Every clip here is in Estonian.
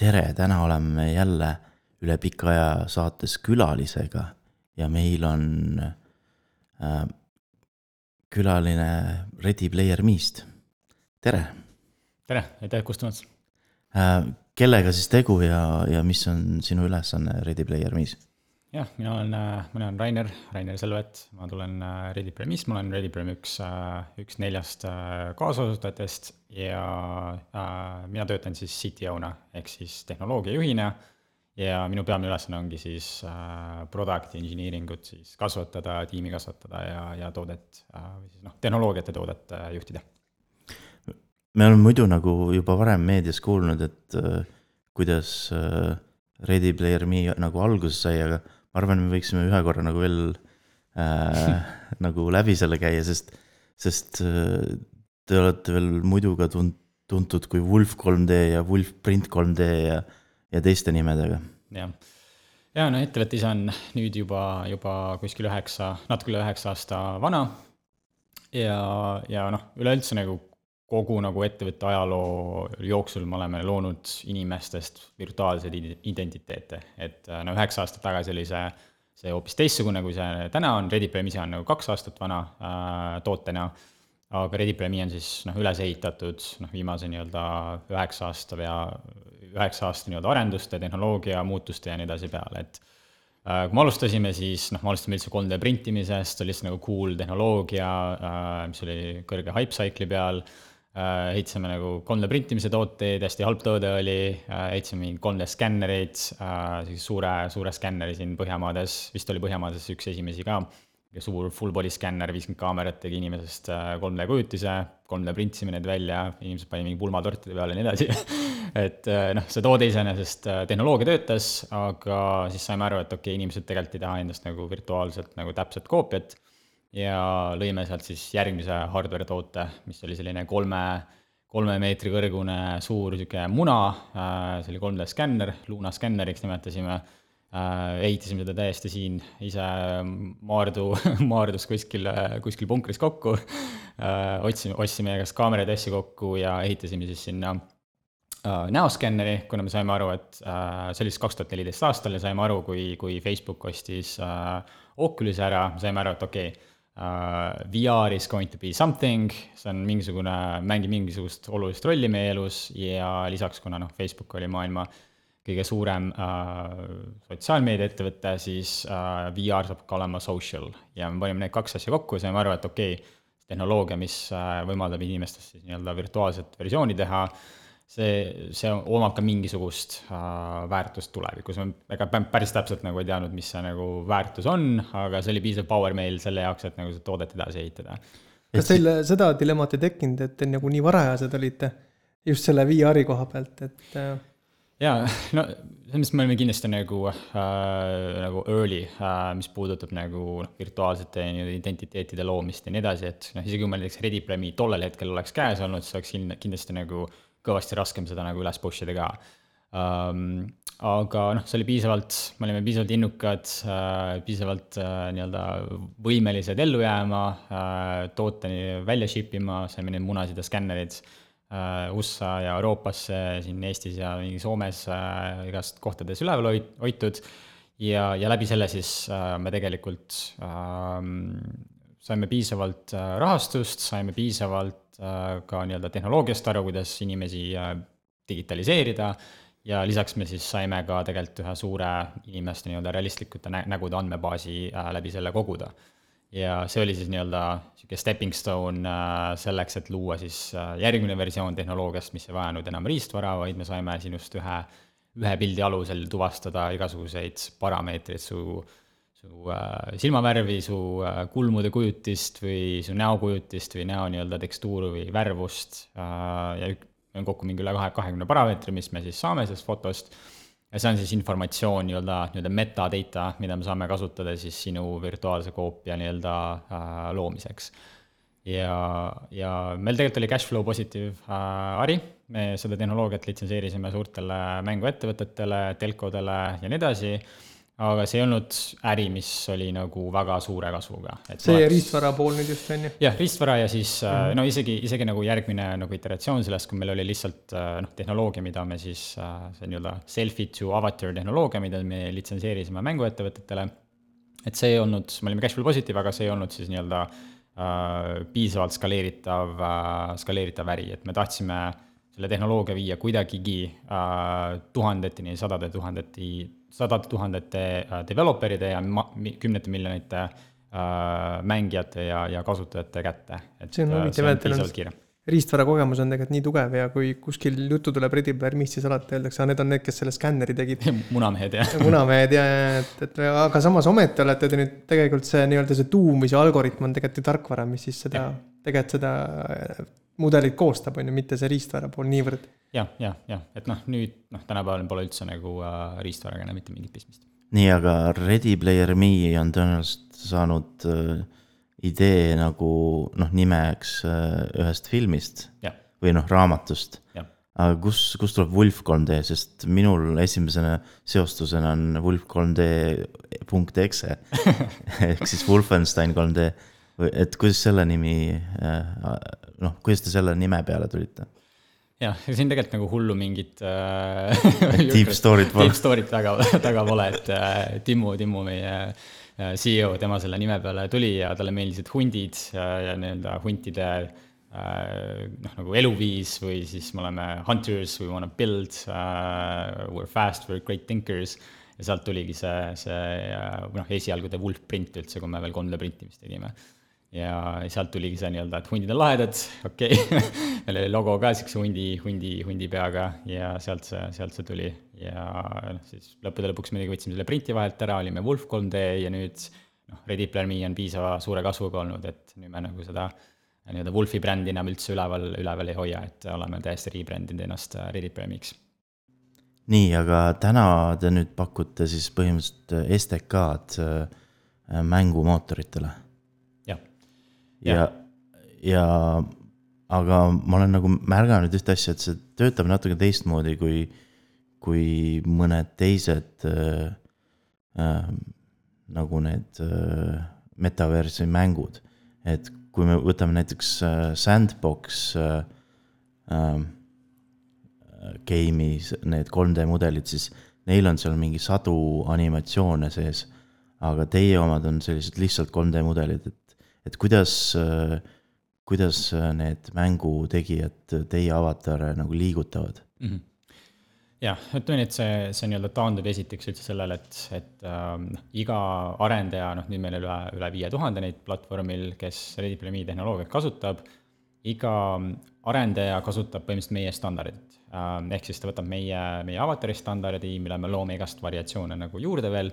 tere, täna oleme jälle üle pika aja saates külalisega ja meil on äh, külaline Ready Player Me'st, tere. tere, aitäh kutsumast äh,. kellega siis tegu ja, ja mis on sinu ülesanne Ready Player Me's? Jah, mina olen, mina olen Rainer, Rainer Selvet, ma tulen äh, Ready Me'st, ma olen Ready Player üks, äh, üks neljast äh, kaasasutajatest ja äh, mina töötan siis CTO-na ehk siis tehnoloogiajuhina. Ja minu peamine ülesanne ongi siis äh, product engineering ut siis kasvatada, tiimi kasvatada ja, ja toodet äh, või siis noh, tehnoloogiat ja toodet äh, juhtida. me oleme muidu nagu juba varem meedias kuulnud, et äh, kuidas äh, Ready Player Me nagu alguse sai, aga ma arvan, me võiksime ühe korra nagu veel äh, nagu läbi selle käia, sest, sest äh, te olete veel muidu ka tunt-, tuntud kui Wolf 3D ja Wolf Print 3D ja, ja teiste nimedega. jah, ja no ettevõte ise on nüüd juba, juba kuskil üheksa, natuke üle üheksa aasta vana. ja, ja noh, üleüldse nagu kogu nagu ettevõtte ajaloo jooksul me oleme loonud inimestest virtuaalseid identiteete, et äh, no üheksa aastat tagasi oli see, see hoopis teistsugune, kui see täna on, ReadyPrem ise on nagu kaks aastat vana äh, tootena, aga ReadyPremi on siis noh, üles ehitatud noh, viimase nii-öelda üheksa aasta pea, üheksa aasta nii-öelda arenduste, tehnoloogia muutuste ja nii edasi peale, et äh, kui me alustasime, siis noh, me alustasime üldse 3D printimisest, oli lihtsalt nagu cool tehnoloogia, mis oli kõrge hype cycle'i peal. äh,, ehitasime nagu 3D printimise tooteid, hästi halb toode oli. Äh,, ehitasime mingeid 3D skännereid äh,, sellise suure, suure skänneri siin Põhjamaades, vist oli Põhjamaades üks esimesi ka, suur full body skänner, viiskümmend kaamerat tegi inimesest 3D äh, kujutise, 3D printsime need välja, inimesed panid mingi pulmatortide peale ja nii edasi. Et äh, noh, see toode iseenesest, äh, tehnoloogia töötas, aga siis saime aru, et okei okay,, inimesed tegelikult ei taha endast nagu virtuaalselt nagu täpset koopiat ja lõime sealt siis järgmise hardware toote, mis oli selline kolme, kolme meetri kõrgune suur niisugune muna, äh, see oli 3D skänner, Luna skänneriks nimetasime, äh, ehitasime seda täiesti siin ise Maardu, Maardus kuskil, kuskil punkris kokku, äh, otsime, ostsime igast kaameraid asju kokku ja ehitasime siis sinna näoskänneri, kuna me saime aru, et see oli siis kaks tuhat neliteist aastal ja saime aru, kui, kui Facebook ostis Oculus'i ära, saime aru, et okei okay,, uh, VR is going to be something, see on mingisugune, mängib mingisugust olulist rolli meie elus ja lisaks, kuna noh, Facebook oli maailma kõige suurem uh, sotsiaalmeediaettevõte, siis uh, VR saab ka olema social. Ja me panime need kaks asja kokku ja saime aru, et okei okay,, tehnoloogia, mis võimaldab inimestest siis nii-öelda virtuaalset versiooni teha uh,, see, see omab ka mingisugust äh, väärtust tulevikus, ma ega päris täpselt nagu ei teadnud, mis see nagu väärtus on, aga see oli piisav power meil selle jaoks, et nagu seda toodet edasi ehitada. kas teil seda dilemmat ei tekkinud, et te nagu nii varajased olite just selle VR-i koha pealt, et äh...? jaa, no selles mõttes me olime kindlasti nagu äh,, nagu early äh,, mis puudutab nagu noh, virtuaalsete nii-öelda identiteetide loomist ja nii edasi, et noh, isegi kui meil näiteks Ready Premi tollel hetkel oleks käes olnud, siis oleks kindlasti nagu kõvasti raskem seda nagu üles push ida ka um,. aga noh, see oli piisavalt, me olime piisavalt innukad uh,, piisavalt uh, nii-öelda võimelised ellu jääma uh,, tooteni välja ship ima, saime neid munasid ja skännerid uh, USA ja Euroopasse, siin Eestis ja mingi Soomes uh, igast kohtades üleval hoid-, hoitud ja, ja läbi selle siis uh, me tegelikult um, saime piisavalt uh, rahastust, saime piisavalt ka nii-öelda tehnoloogiast aru, kuidas inimesi äh, digitaliseerida ja lisaks me siis saime ka tegelikult ühe suure inimeste nii-öelda realistlikute nä-, nägude andmebaasi äh, läbi selle koguda. ja see oli siis nii-öelda niisugune stepping stone selleks, et luua siis järgmine versioon tehnoloogiast, mis ei vajanud enam riistvara, vaid me saime sinust ühe, ühe pildi alusel tuvastada igasuguseid parameetreid su äh, su äh, silmavärvi, su äh, kulmude kujutist või su näokujutist või näo nii-öelda tekstuuri või värvust äh, ja on kokku mingi üle kahe, kahekümne parameetri, mis me siis saame sellest fotost, ja see on siis informatsioon nii-öelda, nii-öelda metadata, mida me saame kasutada siis sinu virtuaalse koopia nii-öelda äh, loomiseks. ja, ja meil tegelikult oli cash flow positiiv äh, äri, me seda tehnoloogiat litsenseerisime suurtele mänguettevõtetele, telkodele ja nii edasi aga see ei olnud äri, mis oli nagu väga suure kasvuga. see oleks... riistvara pool nüüd just on ju? jah, riistvara ja siis mm -hmm. no isegi, isegi nagu järgmine nagu iteratsioon sellest, kui meil oli lihtsalt äh, noh, tehnoloogia, mida me siis, see nii-öelda selfie to avatar tehnoloogia, mida me litsenseerisime mänguettevõtetele. et see ei olnud, me olime cashflow positive, aga see ei olnud siis nii-öelda äh, piisavalt skaleeritav äh,, skaleeritav äri, et me tahtsime selle tehnoloogia viia kuidagigi äh, tuhandeteni, sadade tuhandeti sadade tuhandete äh, developer'ide ja ma-, kümnete miljonite äh, mängijate ja, ja kasutajate kätte. see on äh, huvitav, et teil on riistvara kogemus on tegelikult nii tugev ja kui kuskil juttu tuleb Ready Player Me'st, siis alati öeldakse, need on need, kes selle skänneri tegid. munamehed, jah. munamehed ja, ja, et, et aga samas ometi olete te nüüd tegelikult see nii-öelda see tuum või see algoritm on tegelikult ju tarkvara, mis siis seda, tegelikult seda mudelit koostab, on ju, mitte see riistvara pool niivõrd ja,. jah, jah, jah, et noh, nüüd noh, tänapäeval pole üldse nagu äh, riistvaraga enam mitte mingit pistmist. nii, aga Ready Player Me on tõenäoliselt saanud äh, idee nagu noh, nimeks äh, ühest filmist ja. või noh, raamatust. aga kus, kust tuleb Wolf 3D, sest minul esimesena seostusena on Wolf 3D punkt exe ehk siis Wolfenstein 3D. et kuidas selle nimi äh, noh, kuidas te selle nime peale tulite? jah, ega siin tegelikult nagu hullu mingit äh, Deep story't pole. Deep story't taga, taga pole, et äh, Timmu, Timmu, meie äh, CEO, tema selle nime peale tuli ja talle meeldisid hundid ja, ja nii-öelda huntide äh, noh, nagu eluviis või siis me oleme hunters, we wanna build uh,, we are fast, we are great thinkers. ja sealt tuligi see, see äh, noh, esialgu The Wolf print üldse, kui me veel 3D printimist tegime ja sealt tuligi see nii-öelda, et hundid on lahedad, okei okay. meil oli logo ka siukse hundi, hundi, hundi peaga ja sealt see, sealt see tuli. ja noh, siis lõppude lõpuks muidugi võtsime selle printi vahelt ära, olime Wolf 3D ja nüüd noh, Ready Player Me on piisava suure kasvuga olnud, et nüüd me nagu seda nii-öelda Wolfi brändi enam üldse üleval, üleval ei hoia, et oleme täiesti rebrändinud ennast Ready Player Me'iks. nii, aga täna te nüüd pakute siis põhimõtteliselt STK-d äh, mängumootoritele ja, ja aga ma olen nagu märganud ühte asja, et see töötab natuke teistmoodi kui, kui mõned teised äh, äh, nagu need äh, metaversi mängud. et kui me võtame näiteks äh, Sandbox äh, äh, game'i, need 3D mudelid, siis neil on seal mingi sadu animatsioone sees. aga teie omad on sellised lihtsalt 3D mudelid, et et kuidas, kuidas need mängutegijad teie avatare nagu liigutavad mm? -hmm jah, ütleme nii, et see, see nii-öelda taandub esiteks üldse sellele, et, et äh, iga arendaja, noh nüüd meil üle, üle viie tuhande neid platvormil, kes Ready Player Me tehnoloogiat kasutab, iga arendaja kasutab põhimõtteliselt meie standardit äh,. ehk siis ta võtab meie, meie avatari standardi, mille me loome igast variatsioone nagu juurde veel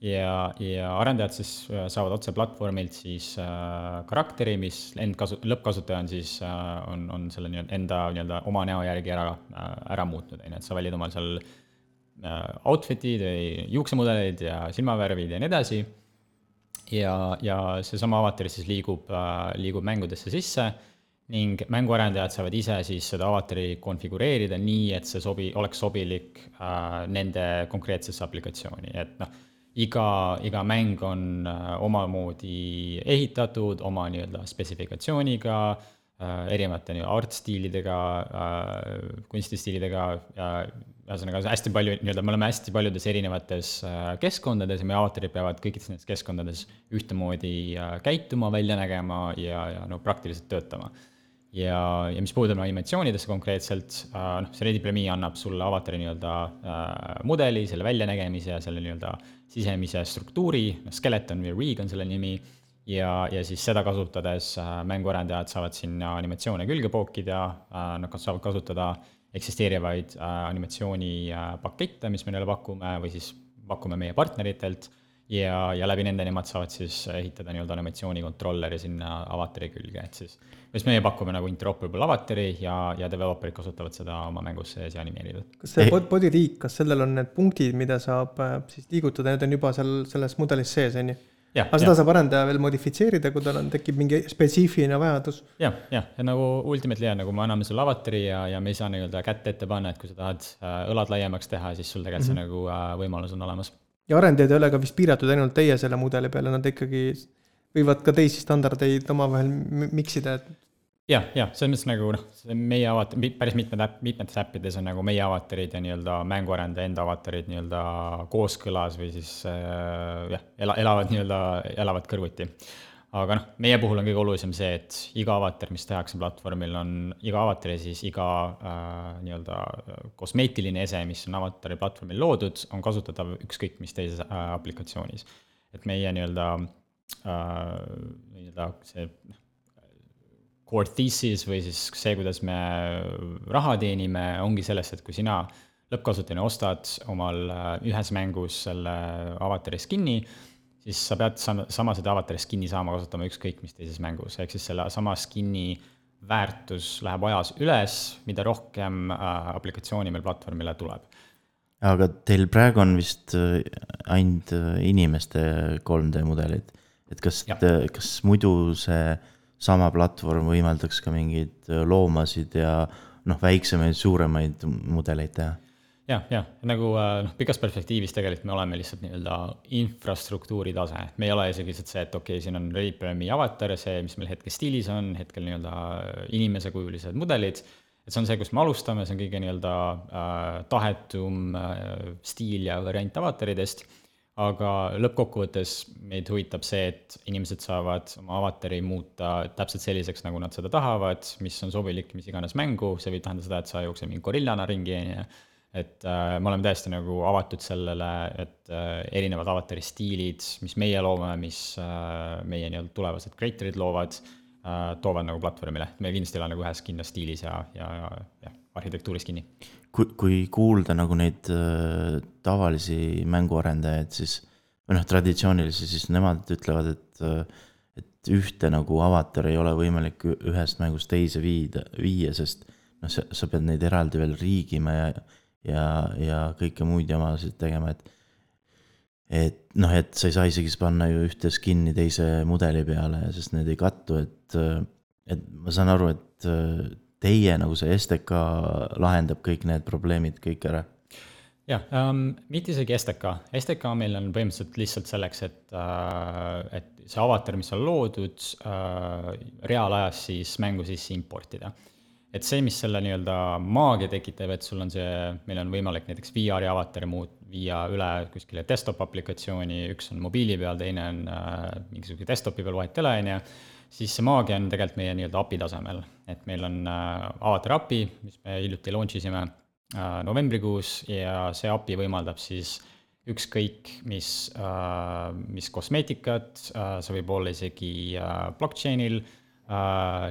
ja, ja arendajad siis äh, saavad otse platvormilt siis äh, karakteri, mis endkasu-, lõppkasutaja on siis äh,, on, on selle nii-öelda enda nii-öelda oma näo järgi ära äh,, ära muutnud, on ju, et sa valid omal seal äh, outfit'id või juuksemudeleid ja silmavärvid ja nii edasi. ja, ja seesama avatar siis liigub äh,, liigub mängudesse sisse ning mänguarendajad saavad ise siis seda avatari konfigureerida nii, et see sobi-, oleks sobilik äh, nende konkreetsesse aplikatsiooni, et noh iga, iga mäng on äh, omamoodi ehitatud, oma nii-öelda spetsifikatsiooniga, äh, erinevate nii-öelda art-stiilidega, äh, kunstistiilidega, ühesõnaga hästi palju nii-öelda, me oleme hästi paljudes erinevates keskkondades ja meie avatarid peavad kõikides nendes keskkondades ühtemoodi käituma, välja nägema ja, ja no praktiliselt töötama ja, ja mis puudutab animatsioonidesse konkreetselt, noh, see Ready Player Me annab sulle avatari nii-öelda äh, mudeli, selle väljanägemise ja selle nii-öelda sisemise struktuuri, skeleton või rig on selle nimi, ja, ja siis seda kasutades äh, mänguarendajad saavad sinna animatsioone külge pookida. Äh,, nad saavad kasutada eksisteerivaid äh, animatsioonipakette äh,, mis me neile pakume, või siis pakume meie partneritelt ja, ja läbi nende nemad saavad siis ehitada nii-öelda animatsiooni kontrolleri sinna avatari külge, et siis mis meie pakume nagu interoperable avatari ja, ja developer'id kasutavad seda oma mängus sees ja animeerivad. kas see body liik, kas sellel on need punktid, mida saab äh, siis liigutada, need on juba seal selles mudelis sees, on ju? aga seda ja. saab arendaja veel modifitseerida, kui tal on, tekib mingi spetsiifiline vajadus ja,. jah, jah, ja nagu Ultimately on, nagu me anname sulle avatari ja, ja me ei saa nii-öelda kätt ette panna, et kui sa tahad äh, õlad laiemaks teha, siis sul tegelikult mm -hmm. see mhm. nagu äh, võimalus on olemas ja arendajad ei ole ka vist piiratud ainult teie selle mudeli peale, nad ikkagi võivad ka teisi standardeid omavahel mix ida, et jah, jah, selles mõttes nagu noh, meie avatar, päris mitmed äpp, mitmetes äppides on nagu meie avatarid ja nii-öelda mänguarendaja enda avatarid nii-öelda kooskõlas või siis äh, jah, ela, elavad nii-öelda, elavad kõrvuti. Aga noh, meie puhul on kõige olulisem see, et iga avatar, mis tehakse platvormil, on iga avatar ja siis iga äh, nii-öelda kosmeetiline ese, mis on avatari platvormil loodud, on kasutatav ükskõik mis teises äh, aplikatsioonis. et meie nii-öelda äh,, nii-öelda see core thesis või siis see, kuidas me raha teenime, ongi selles, et kui sina lõppkasutajana ostad omal äh, ühes mängus selle avatari skin'i, siis sa pead sama, sama seda avatari skin'i saama kasutama ükskõik mis teises mängus, ehk siis selle sama skin'i väärtus läheb ajas üles, mida rohkem äh, aplikatsiooni meil platvormile tuleb. aga teil praegu on vist äh, ainult inimeste 3D mudelid, et kas, kas muidu see sama platvorm võimaldaks ka mingeid äh, loomasid ja noh, väiksemaid, suuremaid mudeleid teha jah, jah, nagu äh, noh, pikas perspektiivis tegelikult me oleme lihtsalt nii-öelda infrastruktuuri tase, me ei ole isegi lihtsalt see, et okei okay,, siin on Me avatar ja see, mis meil hetkel stiilis on, hetkel nii-öelda inimesekujulised mudelid. et see on see, kust me alustame, see on kõige nii-öelda äh, tahetum äh, stiil ja variant avataridest aga lõppkokkuvõttes meid huvitab see, et inimesed saavad oma avatari muuta täpselt selliseks, nagu nad seda tahavad, mis on sobilik mis iganes mängu, see võib tähendada seda, et sa jooksed mingi gorillana ringi, on ju. Et äh, me oleme täiesti nagu avatud sellele, et äh, erinevad avatari stiilid, mis meie loome, mis äh, meie nii-öelda tulevased creator'id loovad äh,, toovad nagu platvormile, et me kindlasti ei ole nagu ühes kindlas stiilis ja, ja, ja, ja arhitektuuris kinni. Kui, kui kuulda nagu neid äh, tavalisi mänguarendajaid, siis või noh, traditsioonilisi, siis nemad ütlevad, et, äh, et ühte nagu avatari ei ole võimalik ühest mängust teise viida, viia, sest noh, sa, sa pead neid eraldi veel riigima ja, ja, ja kõike muid jamasid tegema, et et noh, et sa ei saa isegi panna ju ühte skin'i teise mudeli peale, sest need ei kattu, et, et ma saan aru, et teie nagu see STK lahendab kõik need probleemid kõik ära? jah um,, mitte isegi STK, STK meil on põhimõtteliselt lihtsalt selleks, et uh,, et see avatar, mis on loodud uh,, reaalajas siis mängu sisse importida. Et see, mis selle nii-öelda maagia tekitab, et sul on see, meil on võimalik näiteks VR-i avatari muut-, viia üle kuskile desktop aplikatsiooni, üks on mobiili peal, teine on uh, mingisuguse desktopi peal, vahet ei ole, on ju siis see maagia on tegelikult meie nii-öelda API tasemel, et meil on äh, avatar API, mis me hiljuti launch isime äh, novembrikuus ja see API võimaldab siis ükskõik mis, äh, mis kosmeetikat, see võib olla isegi blockchain'il,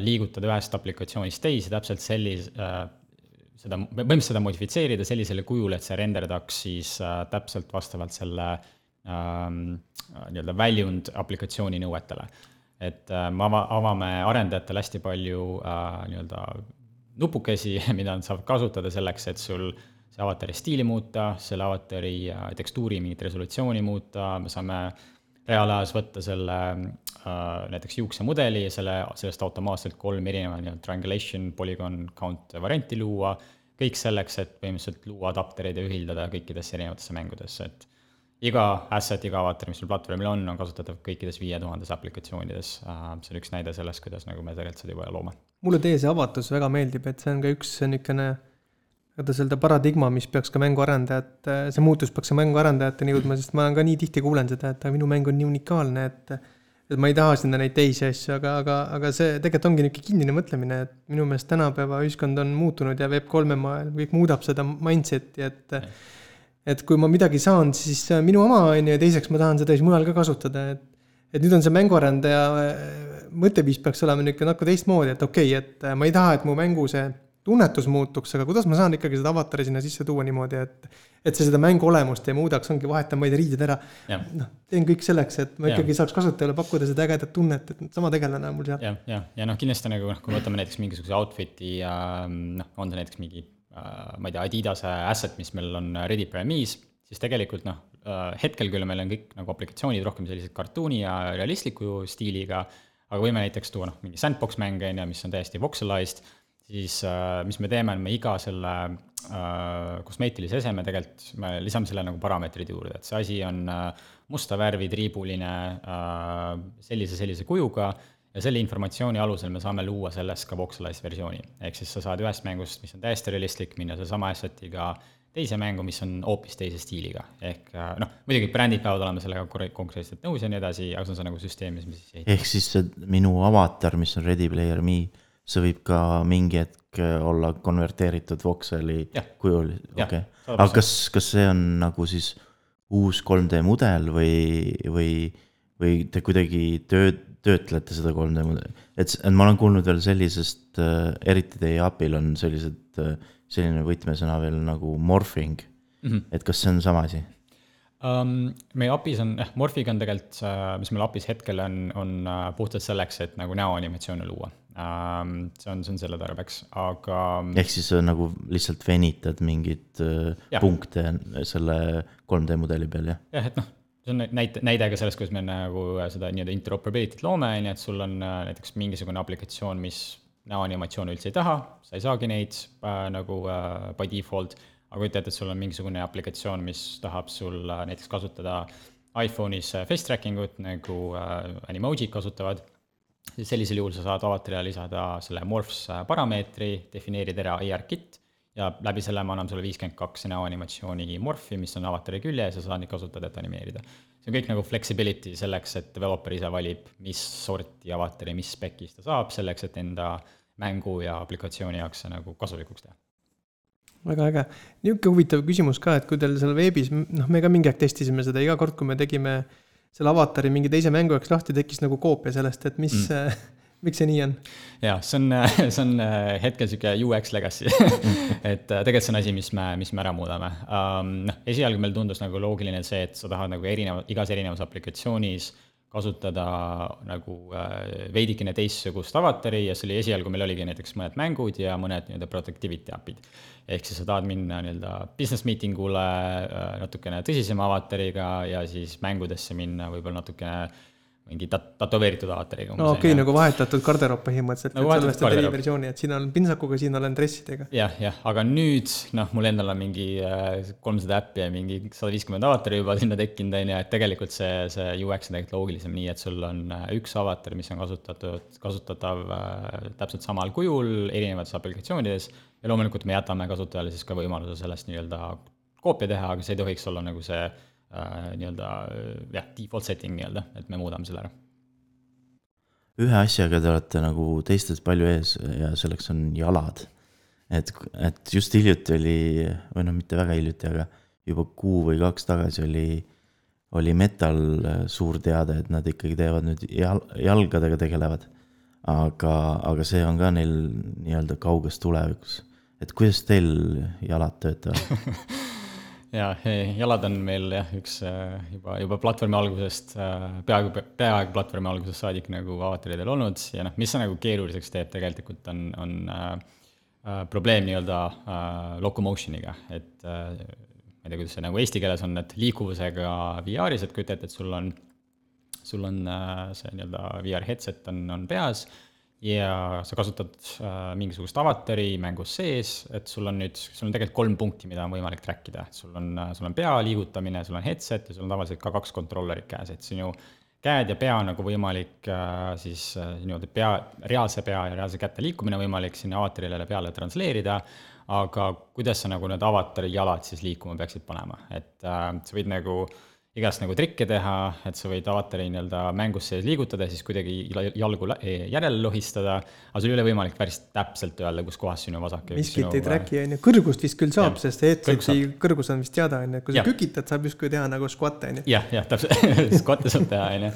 liigutada ühest aplikatsioonist teise täpselt sellise, seda, põhimõtteliselt seda modifitseerida sellisele kujule, et see renderdaks siis täpselt vastavalt selle ähm, nii-öelda väljund aplikatsiooni nõuetele. Et äh, me ava-, avame arendajatele hästi palju äh, nii-öelda nupukesi, mida nad saavad kasutada selleks, et sul see avatari stiili muuta, selle avatari äh, tekstuuri mingit resolutsiooni muuta, me saame reaalajas võtta selle äh, näiteks juuksemudeli ja selle, sellest automaatselt kolm erinevat nii-öelda triangulation, polygon, count varianti luua, kõik selleks, et põhimõtteliselt luua adaptereid ja ühildada kõikidesse erinevatesse mängudesse, et iga asset, iga avatar, mis sul platvormil on, on kasutatav kõikides viie tuhandes aplikatsioonides. Äh, see on üks näide sellest, kuidas nagu me tegelikult seda juba loome. mulle teie see avatus väga meeldib, et see on ka üks niisugune, kuidas öelda, paradigma, mis peaks ka mänguarendajat, see muutus peaks mänguarendajateni jõudma, sest ma olen ka nii tihti kuulen seda, et minu mäng on nii unikaalne, et et ma ei taha sinna neid teisi asju, aga, aga, aga see tegelikult ongi niisugune kinnine mõtlemine, et minu meelest tänapäeva ühiskond on muutunud ja Web3-e maailm, kõik muudab seda mindset'i, et et kui ma midagi saan, siis minu oma, on ju, ja teiseks ma tahan seda siis mujal ka kasutada, et et nüüd on see mänguarendaja mõtteviis peaks olema niisugune natuke teistmoodi, et okei okay,, et ma ei taha, et mu mängu see tunnetus muutuks, aga kuidas ma saan ikkagi seda avatari sinna sisse tuua niimoodi, et et see seda mängu olemust ei muudaks, ongi vahetan, tea, riided ära. noh, teen kõik selleks, et ma ja. ikkagi saaks kasutajale pakkuda seda ägedat tunnet, et sama tegelane on mul seal. jah, ja, ja noh, kindlasti nagu noh, kui me võtame näiteks mingisuguse outfit'i ja noh, on see näiteks mingi Äh, ma ei tea, Adidase asset, mis meil on Ready Premise, siis tegelikult noh, äh, hetkel küll meil on kõik nagu aplikatsioonid rohkem sellised kartuuni ja realistliku stiiliga, aga võime näiteks tuua noh, mingi sandbox mänge, on ju, mis on täiesti voxelized, siis äh, mis me teeme, on me iga selle äh, kosmeetilise eseme tegelikult, me lisame selle nagu parameetrid juurde, et see asi on äh, musta värvi, triibuline sellise, sellise kujuga ja selle informatsiooni alusel me saame luua sellest ka voxelized versiooni. ehk siis sa saad ühest mängust, mis on täiesti realistlik, minna sellesama asset'iga teise mängu, mis on hoopis teise stiiliga. ehk noh, muidugi brändid peavad olema sellega konkreetselt nõus ja nii edasi, aga see on see nagu süsteem, mis me siis ehitame. ehk siis see minu avatar, mis on Ready Player Me, see võib ka mingi hetk olla konverteeritud voxeli ja. kujul, okei okay.. aga kas, kas see on nagu siis uus 3D mudel või, või, või te kuidagi tööd, töötlete seda 3D mudelit, et, et ma olen kuulnud veel sellisest äh,, eriti teie API-l on sellised äh,, selline võtmesõna veel nagu morphing mm. -hmm. et kas see on sama asi um,? meie API-s on, jah, Morphiga on tegelikult, äh, mis meil API-s hetkel on, on äh, puhtalt selleks, et nagu näoanimatsioone luua. See on, see on selle tarbeks, aga. ehk siis nagu lihtsalt venitad mingeid ja. punkte selle 3D mudeli peal, jah? jah, et noh see on näite, näide ka sellest, kuidas me nagu seda nii-öelda interoperability't loome, on ju, et sul on äh, näiteks mingisugune aplikatsioon, mis näoanimatsioone üldse ei taha, sa ei saagi neid äh, nagu äh, by default, aga kujuta ette, et sul on mingisugune aplikatsioon, mis tahab sul äh, näiteks kasutada iPhone'is äh, face tracking ut nagu äh, Animojid kasutavad, siis sellisel juhul sa saad avatarile lisada selle morphs äh, parameetri, defineerida ära ARKit ja läbi selle me anname sulle viiskümmend kaks näoanimatsiooni morfi, mis on avatari küljes ja sa saad neid kasutada, et animeerida. see on kõik nagu flexibility selleks, et developer ise valib, mis sorti avatari, mis spec'is ta saab, selleks et enda mängu ja aplikatsiooni jaoks see nagu kasulikuks teha väga äge, niisugune huvitav küsimus ka, et kui teil seal veebis, noh, me ka mingi aeg testisime seda, iga kord, kui me tegime selle avatari mingi teise mängu jaoks lahti, tekkis nagu koopia sellest, et mis mm miks see nii on? jaa, see on, see on äh, hetkel sihuke UX legacy et äh, tegelikult see on asi, mis me, mis me ära muudame um,. noh, esialgu meil tundus nagu loogiline see, et sa tahad nagu erineva, igas erinevas aplikatsioonis kasutada nagu äh, veidikene teistsugust avatari ja see oli esialgu, meil oligi näiteks mõned mängud ja mõned nii-öelda productivity äpid. ehk siis sa tahad minna nii-öelda business meeting ule äh, natukene tõsisema avatariga ja siis mängudesse minna võib-olla natukene mingi tat-, tätoveeritud avatariga. no okei okay,, nagu vahetatud garderoob põhimõtteliselt nagu, et sellest on eriversiooni, et siin olen pintsakuga, siin olen dressidega. jah, jah, aga nüüd noh, mul endal on mingi äh, kolmsada äppi ja mingi sada viiskümmend avatari juba sinna tekkinud, on ju, et tegelikult see, see UX on tegelikult loogilisem nii, et sul on äh, üks avatar, mis on kasutatud, kasutatav äh, täpselt samal kujul erinevates aplikatsioonides ja loomulikult me jätame kasutajale siis ka võimaluse sellest nii-öelda koopia teha, aga see ei tohiks olla nagu see nii-öelda jah, default setting nii-öelda, et me muudame selle ära. ühe asjaga te olete nagu teistest palju ees ja selleks on jalad. et, et just hiljuti oli, või noh, mitte väga hiljuti, aga juba kuu või kaks tagasi oli, oli Metal suur teade, et nad ikkagi teevad nüüd jal-, jalgadega tegelevad. aga, aga see on ka neil nii-öelda kauges tulevikus. et kuidas teil jalad töötavad jaa, jalad on meil jah, üks äh, juba, juba platvormi algusest, äh, peaaegu, peaaegu platvormi algusest saadik nagu avataridel olnud ja noh, mis see nagu keeruliseks teeb tegelikult, on, on äh, äh, probleem nii-öelda äh, locomotion'iga, et äh, ma ei tea, kuidas see nagu eesti keeles on, et liikuvusega VR-is, et kujuta ette, et sul on, sul on äh, see nii-öelda VR headset on, on peas ja sa kasutad äh, mingisugust avatari mängus sees, et sul on nüüd, sul on tegelikult kolm punkti, mida on võimalik track ida, sul on, äh, sul on pea liigutamine, sul on headset ja sul on tavaliselt ka kaks kontrollerit käes, et sinu käed ja pea nagu võimalik äh, siis äh, niimoodi pea, reaalse pea ja reaalse käte liikumine võimalik sinna avatarile peale transleerida, aga kuidas sa nagu need avatari jalad siis liikuma peaksid panema, et äh, sa võid nagu äh, igast nagu trikke teha, et sa võid avatari nii-öelda mängus sees liigutada, siis kuidagi jalgu järele lohistada, aga sul ei ole võimalik päris täpselt öelda, kus kohas sinu vasak miskit ei track'i, on ju, kõrgust vist küll saab, sest headset'i kõrgus on vist teada, on ju, kui sa kükitad, saab justkui teha nagu squat'e, on ju. jah, jah, täpselt. Squat'e saab teha, on ju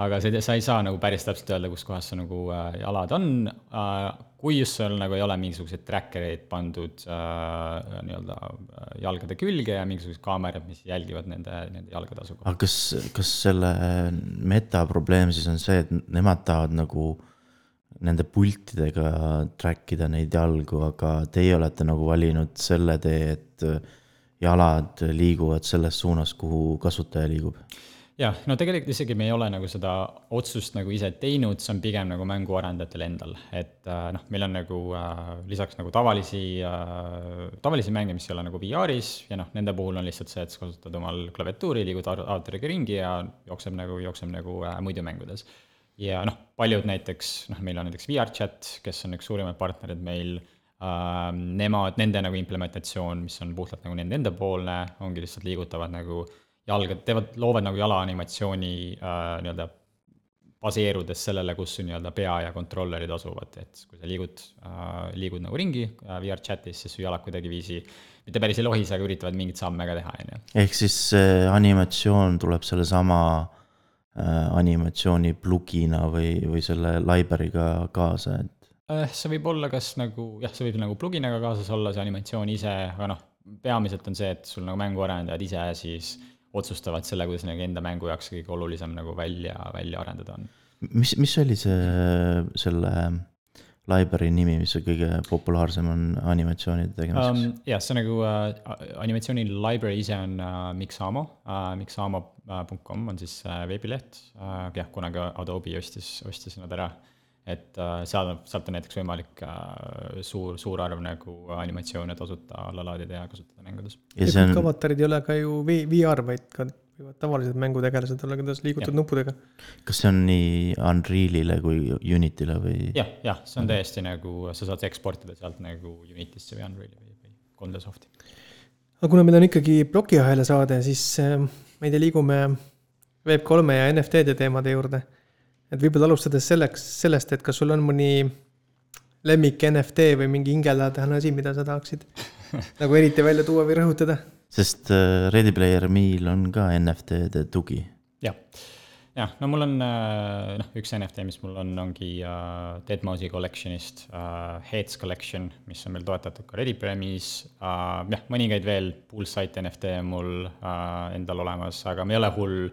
aga sa ei, sa ei saa nagu päris täpselt öelda, kus kohas su nagu äh, jalad on äh,, kui just sul nagu ei ole mingisuguseid tracker eid pandud äh, nii-öelda äh, jalgade külge ja mingisugused kaamerad, mis jälgivad nende, nende jalgade asukohta. aga kas, kas selle meta probleem siis on see, et nemad tahavad nagu nende pultidega track ida neid jalgu, aga teie olete nagu valinud selle tee, et jalad liiguvad selles suunas, kuhu kasutaja liigub? Jah, no tegelikult isegi me ei ole nagu seda otsust nagu ise teinud, see on pigem nagu mänguarendajatel endal, et äh, noh, meil on nagu äh, lisaks nagu tavalisi äh,, tavalisi mänge, mis ei ole nagu VR-is ja noh, nende puhul on lihtsalt see, et sa kasutad omal klaviatuuri, liigud avatriga ringi ja jookseb nagu, jookseb nagu äh, muidu mängudes. ja noh, paljud näiteks, noh, meil on näiteks VR chat, kes on üks suurimaid partnerid meil äh,, nemad, nende nagu implementatsioon, mis on puhtalt nagu nende endapoolne, ongi lihtsalt liigutavad nagu äh, jalga, teevad, loovad nagu jalaanimatsiooni äh, nii-öelda baseerudes sellele, kus su nii-öelda pea ja kontrollerid asuvad, et kui sa liigud äh,, liigud nagu ringi äh, VR chat'is, siis su jalad kuidagiviisi mitte päris ei lohise, aga üritavad mingeid samme ka teha, on ju. ehk siis see animatsioon tuleb sellesama äh, animatsiooni plugina või, või selle library'ga kaasa, et äh,? see võib olla kas nagu, jah, see võib nagu pluginaga kaasas olla, see animatsioon ise, aga noh, peamiselt on see, et sul nagu mänguarendajad ise siis äh, otsustavad selle, kuidas nagu enda mängu jaoks kõige olulisem nagu välja, välja arendada on. mis, mis oli see, selle library nimi, mis kõige populaarsem on animatsioonide tegemiseks um,? jah, see nagu uh, animatsiooni library ise on uh, Mixamo uh,, mixamo.com on siis uh, veebileht uh,, jah, kunagi Adobe ostis, ostis nad ära uh, et äh, seal, sealt on näiteks võimalik äh, suur, suur arv nagu animatsioone tasuta alla laadida ja kasutada mängudes. ja kõik on... avatarid ei ole ka ju VR, vaid ka võivad tavalised mängutegelased olla, kuidas liigutad nupudega. kas see on nii Unrealile kui Unity'le või? jah, jah, see on täiesti nagu, sa saad eksportida sealt nagu Unity'sse või Unreal'i või, või 3D Softi. aga kuna meil on ikkagi plokiahela saade, siis äh, me ei tea, liigume Web3-e ja NFT-de teemade juurde et võib-olla alustades selleks, sellest, et kas sul on mõni lemmik NFT või mingi hingelähedane asi, mida sa tahaksid nagu eriti välja tuua või rõhutada? sest äh, Ready Player Me'l on ka NFT-de tugi. jah, jah, no mul on äh, noh, üks NFT, mis mul on, ongi uh, Deadmau5 collection'ist uh, Heads Collection, mis on meil toetatud ka Ready Player Me's uh,. jah, mõningaid veel Poolsite NFT on mul uh, endal olemas, aga ma ei ole hull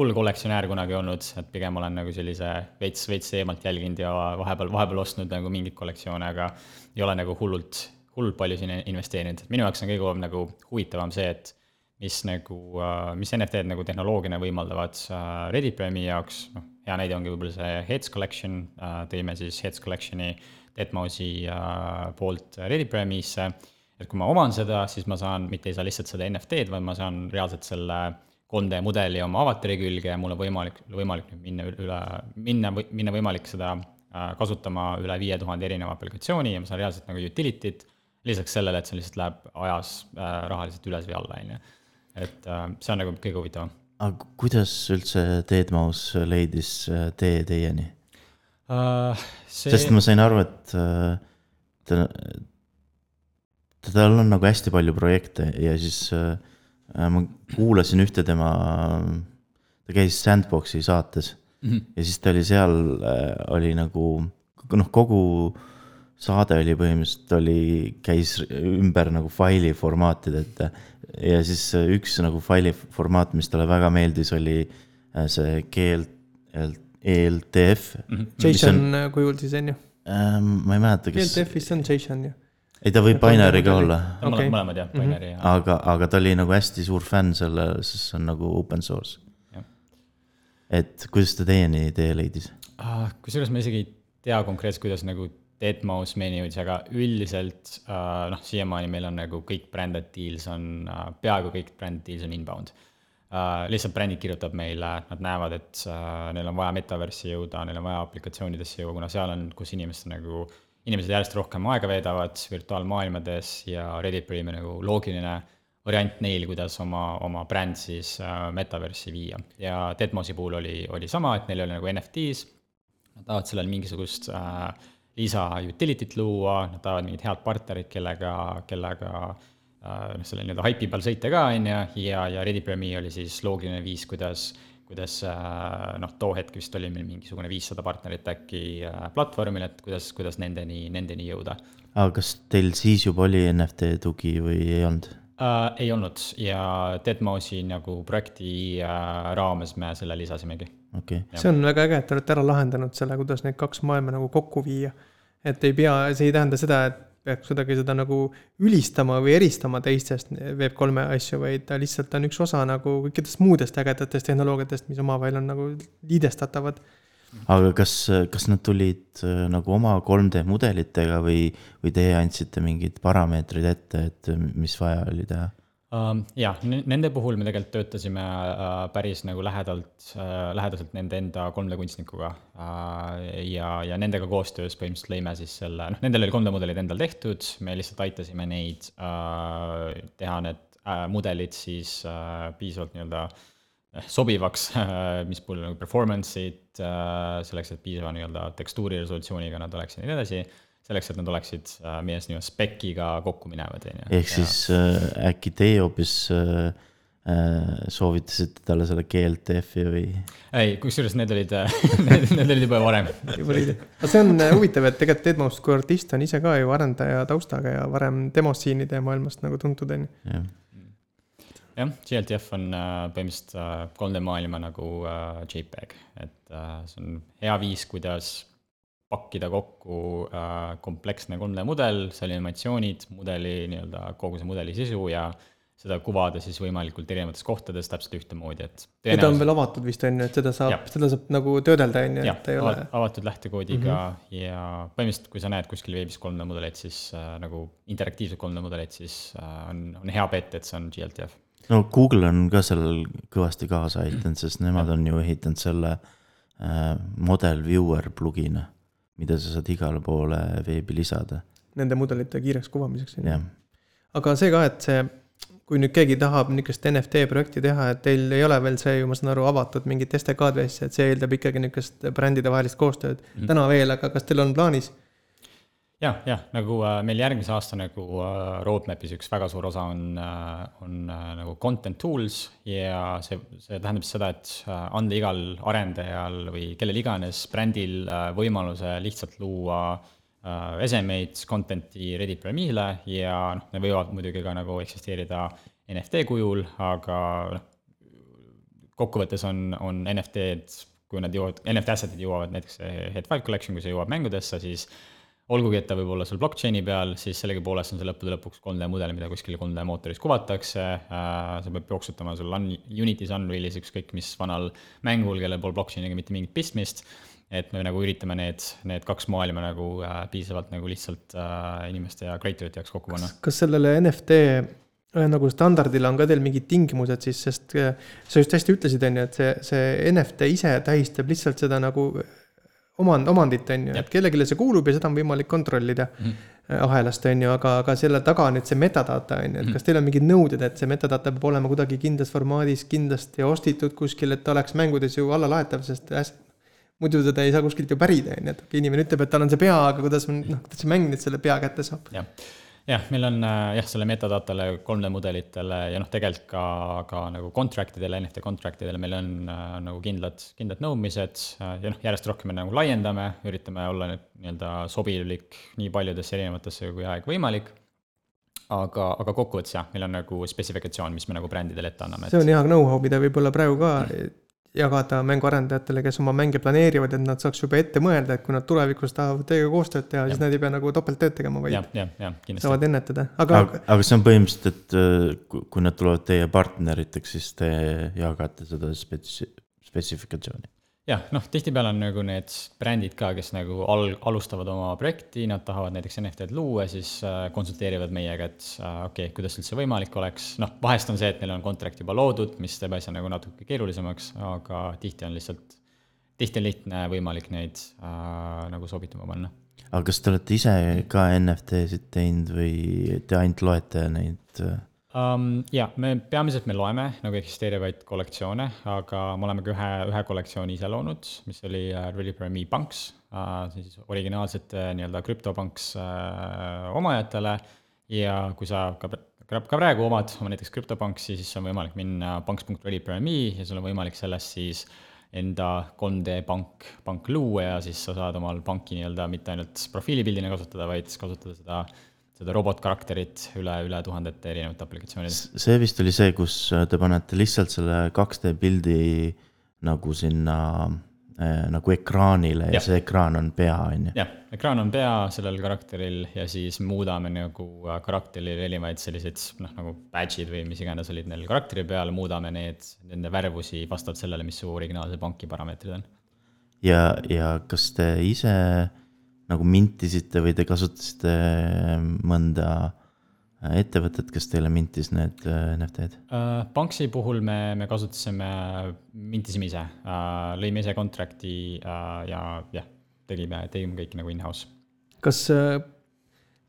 hull kollektsionäär kunagi olnud, et pigem olen nagu sellise veits, veits eemalt jälginud ja vahepeal, vahepeal ostnud nagu mingeid kollektsioone, aga ei ole nagu hullult, hullult palju sinna investeerinud. minu jaoks on kõige nagu huvitavam see, et mis nagu, äh, mis NFT-d nagu tehnoloogiana võimaldavad äh, Reddit Premi jaoks, noh, hea näide ongi võib-olla see Heads Collection, äh, tõime siis Heads Collection'i Deadmausi poolt Reddit Premisse, et kui ma oman seda, siis ma saan, mitte ei saa lihtsalt seda NFT-d, vaid ma saan reaalselt selle 3D mudeli oma avatari külge ja mul on võimalik, võimalik nüüd minna üle, minna, minna võimalik seda äh, kasutama üle viie tuhande erineva aplikatsiooni ja ma saan reaalselt nagu utility't, lisaks sellele, et see lihtsalt läheb ajas äh, rahaliselt üles või alla, on ju. et äh, see on nagu kõige huvitavam. aga kuidas üldse Deadmaus leidis tee teieni uh,? See... sest ma sain aru, et ta, tal on nagu hästi palju projekte ja siis uh, ma kuulasin ühte tema, ta käis Sandboxi saates mm -hmm. ja siis ta oli seal, äh, oli nagu noh, kogu saade oli põhimõtteliselt oli, käis ümber nagu faili formaatide, et ja siis üks nagu faili formaat, mis talle väga meeldis, oli äh, see GL, ELTF mm. -hmm. JSON on, kujul siis on ju? ma ei mäleta, kes. ELTF-is on JSON ju ei, ta võib binary ka olla. Okay. mõlemad jah, mhm. binary ja. aga, aga ta oli nagu hästi suur fänn selle, sest see on nagu open source. et kuidas ta teieni tee leidis ah,? kusjuures ma isegi ei tea konkreetselt, kuidas nagu Deadmau5 meieni jõudis, aga üldiselt uh, noh, siiamaani meil on nagu kõik branded deals on uh,, peaaegu kõik branded deals on inbound uh,. lihtsalt brändid kirjutab meile, nad näevad, et uh, neil on vaja metaversi jõuda, neil on vaja aplikatsioonidesse jõuda, kuna seal on, kus inimesed nagu uh, inimesed järjest rohkem aega veedavad virtuaalmaailmades ja Reddit oli nagu loogiline variant neil, kuidas oma, oma bränd siis äh, metaversi viia. ja Deadmosi puhul oli, oli sama, et neil oli nagu NFT-s, nad tahavad sellele mingisugust äh, lisa utility't luua, nad tahavad mingit head partnerit, kellega, kellega äh, noh, selle nii-öelda haipi peal sõita ka, on ju, ja, ja Reddit Premi oli siis loogiline viis, kuidas äh, kuidas äh, noh, too hetk vist oli meil mingisugune viissada partnerit äkki äh, platvormil, et kuidas, kuidas nendeni, nendeni jõuda. aga kas teil siis juba oli NFT tugi või ei olnud äh,? ei olnud ja Deadmausi nagu projekti äh, raames me selle lisasimegi. Okay. see on väga äge, et te olete ära lahendanud selle, kuidas need kaks maailma nagu kokku viia. et ei pea, see ei tähenda seda, et peaks kuidagi seda nagu ülistama või eristama teistest Web3 asju, vaid ta lihtsalt on üks osa nagu kõikidest muudest ägedatest tehnoloogiatest, mis omavahel on nagu liidestatavad aga kas, kas nad tulid äh, nagu oma 3D mudelitega või, või teie andsite mingid parameetrid ette, et mis vaja oli teha? Uh, jah, nende puhul me tegelikult töötasime uh, päris nagu lähedalt uh,, lähedaselt nende enda 3D kunstnikuga uh, ja, ja nendega koostöös põhimõtteliselt lõime siis selle, noh, nendel oli 3D mudelid endal tehtud, me lihtsalt aitasime neid teha need mudelid siis piisavalt nii-öelda sobivaks, mis puudutab nagu performance'it, äh, selleks, et piisava nii-öelda tekstuuri resolutsiooniga nad oleksid ja nii edasi, selleks, et nad oleksid äh, meie nii-öelda spec'iga kokku minevad, on ju. ehk siis äh, äkki teie hoopis äh, soovitasite talle selle GLTF-i või? ei, kusjuures need olid need, need olid juba varem. juba olid, aga see on huvitav, et tegelikult Edmos kui artist on ise ka ju arendaja taustaga ja varem demossiinide maailmast nagu tuntud, on ju jah, GLTF on äh, põhimõtteliselt 3D äh, maailma nagu äh, JPEG, et see on hea viis, kuidas pakkida kokku kompleksne 3D mudel, seal animatsioonid, mudeli nii-öelda kogu see mudeli sisu ja seda kuvada siis võimalikult erinevates kohtades täpselt ühtemoodi, et. ja ta on veel avatud vist on ju, et seda saab, seda saab nagu töödelda on ju, et ei ole. avatud lähtekoodiga mm -hmm. ja põhimõtteliselt, kui sa näed kuskil veebis 3D mudeleid, siis äh, nagu interaktiivseid 3D mudeleid, siis äh, on, on hea bet, et see on GLTF no Google on ka sellel kõvasti kaasa aidanud, sest nemad on ju ehitanud selle äh, model viewer plugin'i, mida sa saad igale poole veebi lisada. Nende mudelite kiireks kuvamiseks. aga see ka, et see, kui nüüd keegi tahab niisugust NFT projekti teha, et teil ei ole veel see ju, ma saan aru, avatud mingit STK-d või asja, et see eeldab ikkagi niisugust brändide vahelist koostööd mm. -hmm. täna veel, aga kas teil on plaanis jah, jah, nagu äh, meil järgmise aasta nagu äh, roadmap'is üks väga suur osa on äh,, on äh, nagu content tools ja see, see tähendab siis seda, et äh, anda igal arendajal või kellel iganes brändil äh, võimaluse lihtsalt luua äh, esemeid, content'i Reddit programmile ja noh, need võivad muidugi ka nagu eksisteerida NFT kujul, aga noh, kokkuvõttes on, on NFT-d, kui nad jõuavad, NFT asset'id jõuavad näiteks Head File Collection, kui see jõuab mängudesse, siis olgugi, et ta võib olla sul blockchain'i peal, siis sellegipoolest on see lõppude lõpuks 3D mudel, mida kuskil 3D mootoris kuvatakse äh,, see peab jooksutama sul un-, Unity's, Unrealis, ükskõik mis vanal mängul, kellel pole blockchain'iga mitte mingit pistmist, et me nagu üritame need, need kaks maailma nagu äh, piisavalt nagu lihtsalt äh, inimeste ja creatorite jaoks kokku panna. kas sellele NFT äh, nagu standardile on ka teil mingid tingimused siis, sest äh, sa just hästi ütlesid, on ju, et see, see NFT ise tähistab lihtsalt seda nagu omand, omandit, on ju, et kellelegi see kuulub ja seda on võimalik kontrollida mm. -hmm. ahelast, on ju, aga, aga selle taga on nüüd see metadata, on ju, et mhm. kas teil on mingid nõuded, et see metadata peab olema kuidagi kindlas formaadis kindlasti ostitud kuskil, et ta oleks mängudes ju allalaetav, sest äs, muidu teda ei saa kuskilt ju pärida, on ju, et inimene ütleb, et tal on see pea, aga kuidas, noh, kuidas see mäng nüüd selle pea kätte saab? jah jah, meil on äh, jah, selle metadatale, 3D mudelitele ja noh, tegelikult ka, ka nagu contract idele, NFT contract idele meil on äh, nagu kindlad, kindlad nõudmised äh, ja noh, järjest rohkem me nagu laiendame, üritame olla nii-öelda sobilik nii paljudesse erinevatesse kui aeg võimalik aga, aga kokkuvõttes jah, meil on nagu spetsifikatsioon, mis me nagu brändidele ette anname. see on hea know-how, mida võib-olla praegu ka jagada mänguarendajatele, kes oma mänge planeerivad, et nad saaks juba ette mõelda, et kui nad tulevikus tahavad teiega koostööd teha, siis nad ei pea nagu topelttööd tegema, vaid ja, ja, ja, saavad ennetada, aga. aga, aga see on põhimõtteliselt, et äh, kui nad tulevad teie partneriteks, siis te jagate seda spetsi-, spetsifikatsiooni jah, noh, tihtipeale on nagu need brändid ka, kes nagu al-, alustavad oma projekti, nad tahavad näiteks NFT-d luua, siis äh, konsulteerivad meiega, et äh, okei okay,, kuidas üldse võimalik oleks, noh, vahest on see, et neil on contract juba loodud, mis teeb asja nagu natuke keerulisemaks, aga tihti on lihtsalt, tihti on lihtne võimalik neid äh, nagu sobituma panna. aga kas te olete ise ka NFT-sid teinud või te ainult loete neid äh...? Um,? jaa, me peamiselt me loeme nagu eksisteerivaid kollektsioone, aga me oleme ka ühe, ühe kollektsiooni ise loonud, mis oli uh, Really Me Punks uh,, siis originaalsete nii-öelda CryptoPunks uh, omajatele ja kui sa ka ka praegu omad oma näiteks CryptoPunksi, siis on võimalik minna punks.reallypro.me ja sul on võimalik sellest siis enda 3D pank, pank luua ja siis sa saad omal panki nii-öelda mitte ainult profiilipildina kasutada, vaid kasutada seda seda robotkarakterit üle, üle tuhandete erinevate aplikatsioonide. see vist oli see, kus te panete lihtsalt selle 2D pildi nagu sinna äh, nagu ekraanile ja, ja see ekraan on pea, on ju. jah, ekraan on pea sellel karakteril ja siis muudame nagu äh, karakteril erinevaid selliseid noh, nagu badge'id või mis iganes olid neil karakteri peal, muudame need, nende värvusi vastavalt sellele, mis su originaalse panki parameetrid on. ja, ja kas te ise nagu mintisite või te kasutasite mõnda äh, ettevõtet, kes teile mintis need äh, NFT-d? Banksi puhul me, me kasutasime, mintisime ise lõime ise contract'i ja jah, tegime, tegime kõik nagu in-house. kas äh,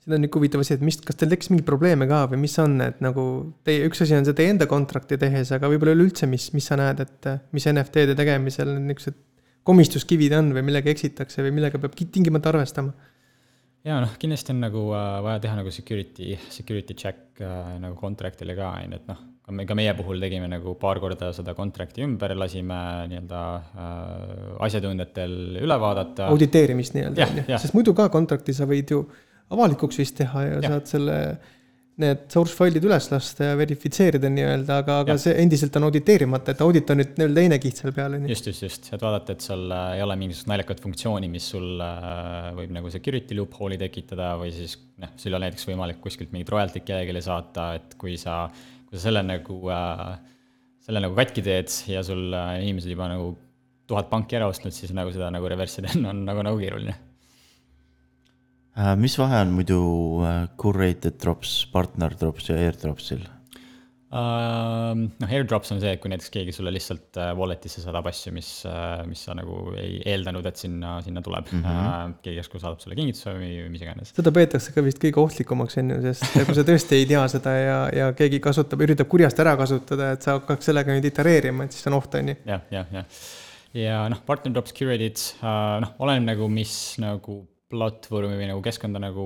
siin on niisugune huvitav asi, et mis, kas teil tekkis mingeid probleeme ka või mis on need nagu teie, üks asi on see teie enda contract'i tehes, aga võib-olla üleüldse, mis, mis sa näed, et äh, mis NFT-de tegemisel niisugused komistuskivid on või millega eksitakse või millega peab tingimata arvestama? ja noh, kindlasti on nagu uh, vaja teha nagu security, security check uh, nagu contract'ile ka, on ju, et noh, me, ka meie puhul tegime nagu paar korda seda contract'i ümber, lasime nii-öelda uh, asjatundjatel üle vaadata. auditeerimist nii-öelda on ju, sest muidu ka contract'i sa võid ju avalikuks vist teha ja, ja saad selle, need source fail'id üles lasta ja verifitseerida nii-öelda, aga, aga see endiselt on auditeerimata, et audit on nüüd veel teine kiht seal peal, on ju. just, just, just, et vaadata, et sul äh, ei ole mingisugust naljakat funktsiooni, mis sul äh, võib nagu security loophole'i tekitada või siis noh, sul ei ole näiteks võimalik kuskilt mingit royalty't kellelegi saata, et kui sa, kui sa selle nagu äh,, selle nagu katki teed ja sul äh, inimesed juba nagu tuhat panki ära ostnud, siis nagu seda nagu reverse ida on nagu, nagu keeruline. Äh, mis vahe on muidu äh, curated drops, partner drops ja airdropsil? Uh, noh, airdrops on see, et kui näiteks keegi sulle lihtsalt wallet'isse saadab asju, mis mis sa nagu ei eeldanud, et sinna, sinna tuleb mm. -hmm. Keegi järsku saadab sulle kingituse või mis iganes. seda peetakse ka vist kõige ohtlikumaks, on ju, sest kui sa tõesti ei tea seda ja, ja keegi kasutab, üritab kurjast ära kasutada, et sa hakkaks sellega nüüd itereerima, et siis on oht, on ju. jah, jah, jah. ja noh, partner drops curated noh, oleneb nagu, mis nagu platvormi või nagu keskkonda nagu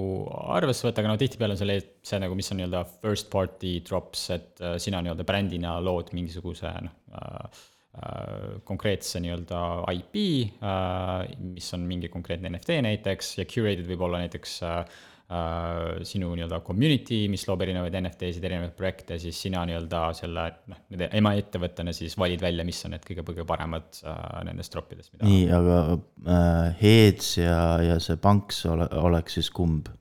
arvesse võtta, aga no tihtipeale on selle, see nagu, mis on nii-öelda first party drops, et uh, sina nii-öelda brändina lood mingisuguse noh uh, uh, konkreetse nii-öelda IP uh,, mis on mingi konkreetne NFT näiteks ja curated võib olla näiteks uh, uh, sinu nii-öelda community, mis loob erinevaid NFT-sid, erinevaid projekte, siis sina nii-öelda selle noh, nende emaettevõttena siis valid välja, mis on need kõige, kõige paremad uh, nendest troppidest, nii, aga äh, Heads ja, ja see Panks ole, oleks siis kumb?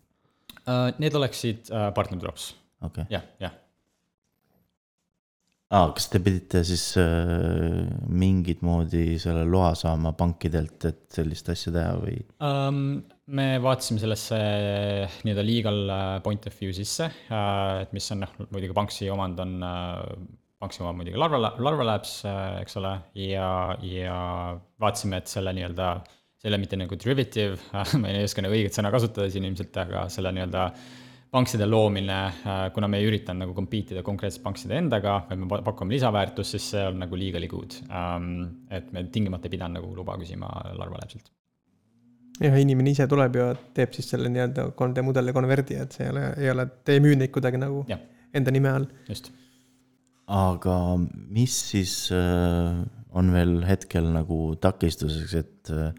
uh,. Need oleksid uh, partner drops, okei okay., jah, jah. aa, kas te pidite siis äh, mingit moodi selle loa saama pankidelt, et sellist asja teha või? um,. me vaatasime sellesse nii-öelda legal äh, point of view sisse uh,, et mis on noh, muidugi Banksi omand on uh,, Banksi omand muidugi Larva, Larva Labs uh,, eks ole, ja, ja vaatasime, et selle nii-öelda, ole mitte nagu derivative ma ei oska nagu õiget sõna kasutada siin ilmselt, aga selle nii-öelda pankside loomine uh,, kuna me ei üritanud nagu compete ida konkreetselt pankside endaga, vaid me pa- pakume lisaväärtust, siis see on nagu legally good um,. et me tingimata ei pidanud nagu luba küsima Larva Labsilt. jah, inimene ise tuleb ja teeb siis selle nii-öelda 3D mudeli konverdi, et see ei ole, ei ole, te ei müü neid kuidagi nagu Jah. enda nime all. just aga mis siis äh, on veel hetkel nagu takistuseks, et äh,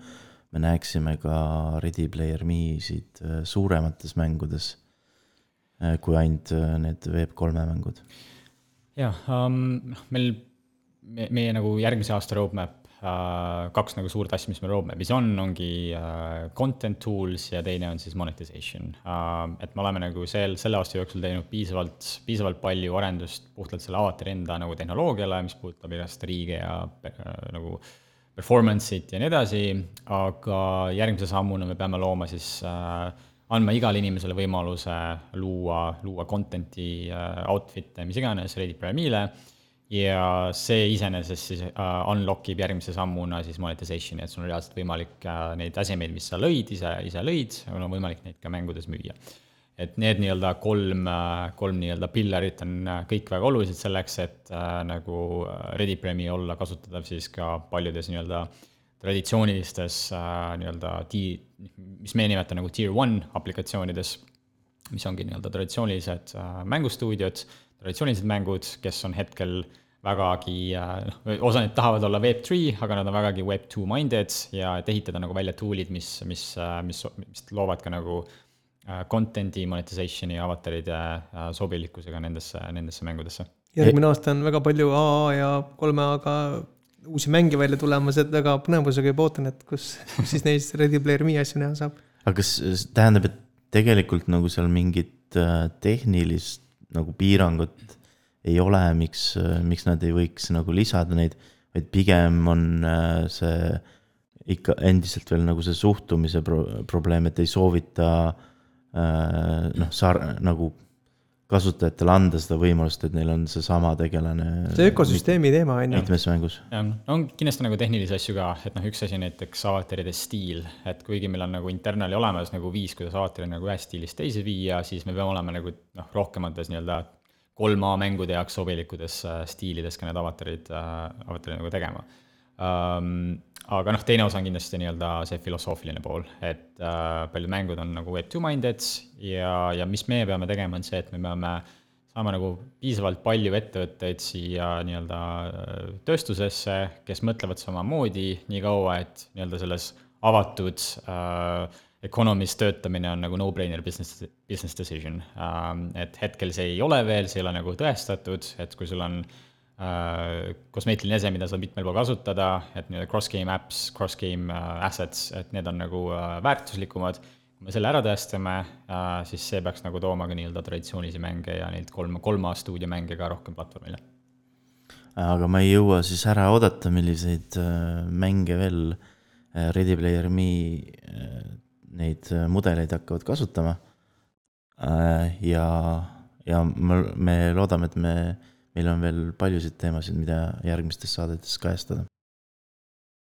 me näeksime ka Ready Player Me-sid äh, suuremates mängudes äh, kui ainult äh, need Web3 mängud? jah um,, meil, me, meie nagu järgmise aasta roadmap uh,, kaks nagu suurt asja, mis meil roadmap'is on, ongi uh, content tools ja teine on siis monetization uh,. et me oleme nagu sel, selle aasta jooksul teinud piisavalt, piisavalt palju arendust puhtalt selle avatari enda nagu tehnoloogiale, mis puudutab igast riige ja uh, nagu performance'it ja nii edasi, aga järgmise sammuna me peame looma siis äh, andma igale inimesele võimaluse luua, luua content'i äh,, outfit'e, mis iganes Reddit Prime'ile. Ja see iseenesest siis äh, unlock ib järgmise sammuna siis monetization'i, et sul on reaalselt võimalik äh, neid tasemeid, mis sa lõid, ise, ise lõid, on võimalik neid ka mängudes müüa. Et need nii-öelda kolm, kolm nii-öelda pillarit on äh, kõik väga olulised selleks, et äh, nagu Ready Premi olla kasutatav siis ka paljudes nii-öelda traditsioonilistes äh, nii-öelda ti-, mis me nimetame nagu tier one aplikatsioonides, mis ongi nii-öelda traditsioonilised äh, mängustuudiod, traditsioonilised mängud, kes on hetkel vägagi äh, noh, osa neid tahavad olla Web3, aga nad on vägagi Web2 minded ja et ehitada nagu välja tool'id, mis, mis, mis, mis loovad ka nagu äh, content'i monetization'i avataride äh, sobilikkusega nendesse, nendesse mängudesse. järgmine aasta on väga palju AA ja kolme A-ga uusi mänge välja tulemas, et väga põnevusega juba ootan, et kus, siis neist Ready Player Me asju näha saab. aga kas tähendab, et tegelikult nagu seal mingit äh, tehnilist nagu piirangut ei ole, miks, miks nad ei võiks nagu lisada neid, vaid pigem on äh, see ikka endiselt veel nagu see suhtumise pro-, probleem, et ei soovita äh, noh, sar-, nagu kasutajatele anda seda võimalust, et neil on seesama tegelane. see ökosüsteemi teema on ju. mitmes mängus. jah, on kindlasti nagu tehnilisi asju ka, et noh, üks asi näiteks avataride stiil, et kuigi meil on nagu internali olemas nagu viis, kuidas avatari nagu ühest stiilist teise viia, siis me peame olema nagu noh, rohkemates nii-öelda kolm A mängude jaoks sobilikudes äh, stiilides ka need avatarid äh,, avatarid nagu tegema aga noh, teine osa on kindlasti nii-öelda see filosoofiline pool, et äh, paljud mängud on nagu web two-minded ja, ja mis meie peame tegema, on see, et me peame saama nagu piisavalt palju ettevõtteid siia nii-öelda äh, tööstusesse, kes mõtlevad samamoodi nii kaua, et nii-öelda selles avatud äh, economy's töötamine on nagu no-brainer business, business decision ähm,. et hetkel see ei ole veel, see ei ole nagu tõestatud, et kui sul on Äh, kosmeetiline ese, mida saab mitmel pool kasutada, et nii-öelda cross-game apps, cross-game äh, assets, et need on nagu äh, väärtuslikumad. kui me selle ära tõestame, siis see peaks nagu tooma ka nii-öelda traditsioonilisi mänge ja neid kolm, kolm A stuudiomänge ka rohkem platvormile. aga ma ei jõua siis ära oodata, milliseid mänge veel Ready Player Me neid mudeleid hakkavad kasutama. ja, ja me loodame, et me meil on veel paljusid teemasid, mida järgmistes saadetes kajastada.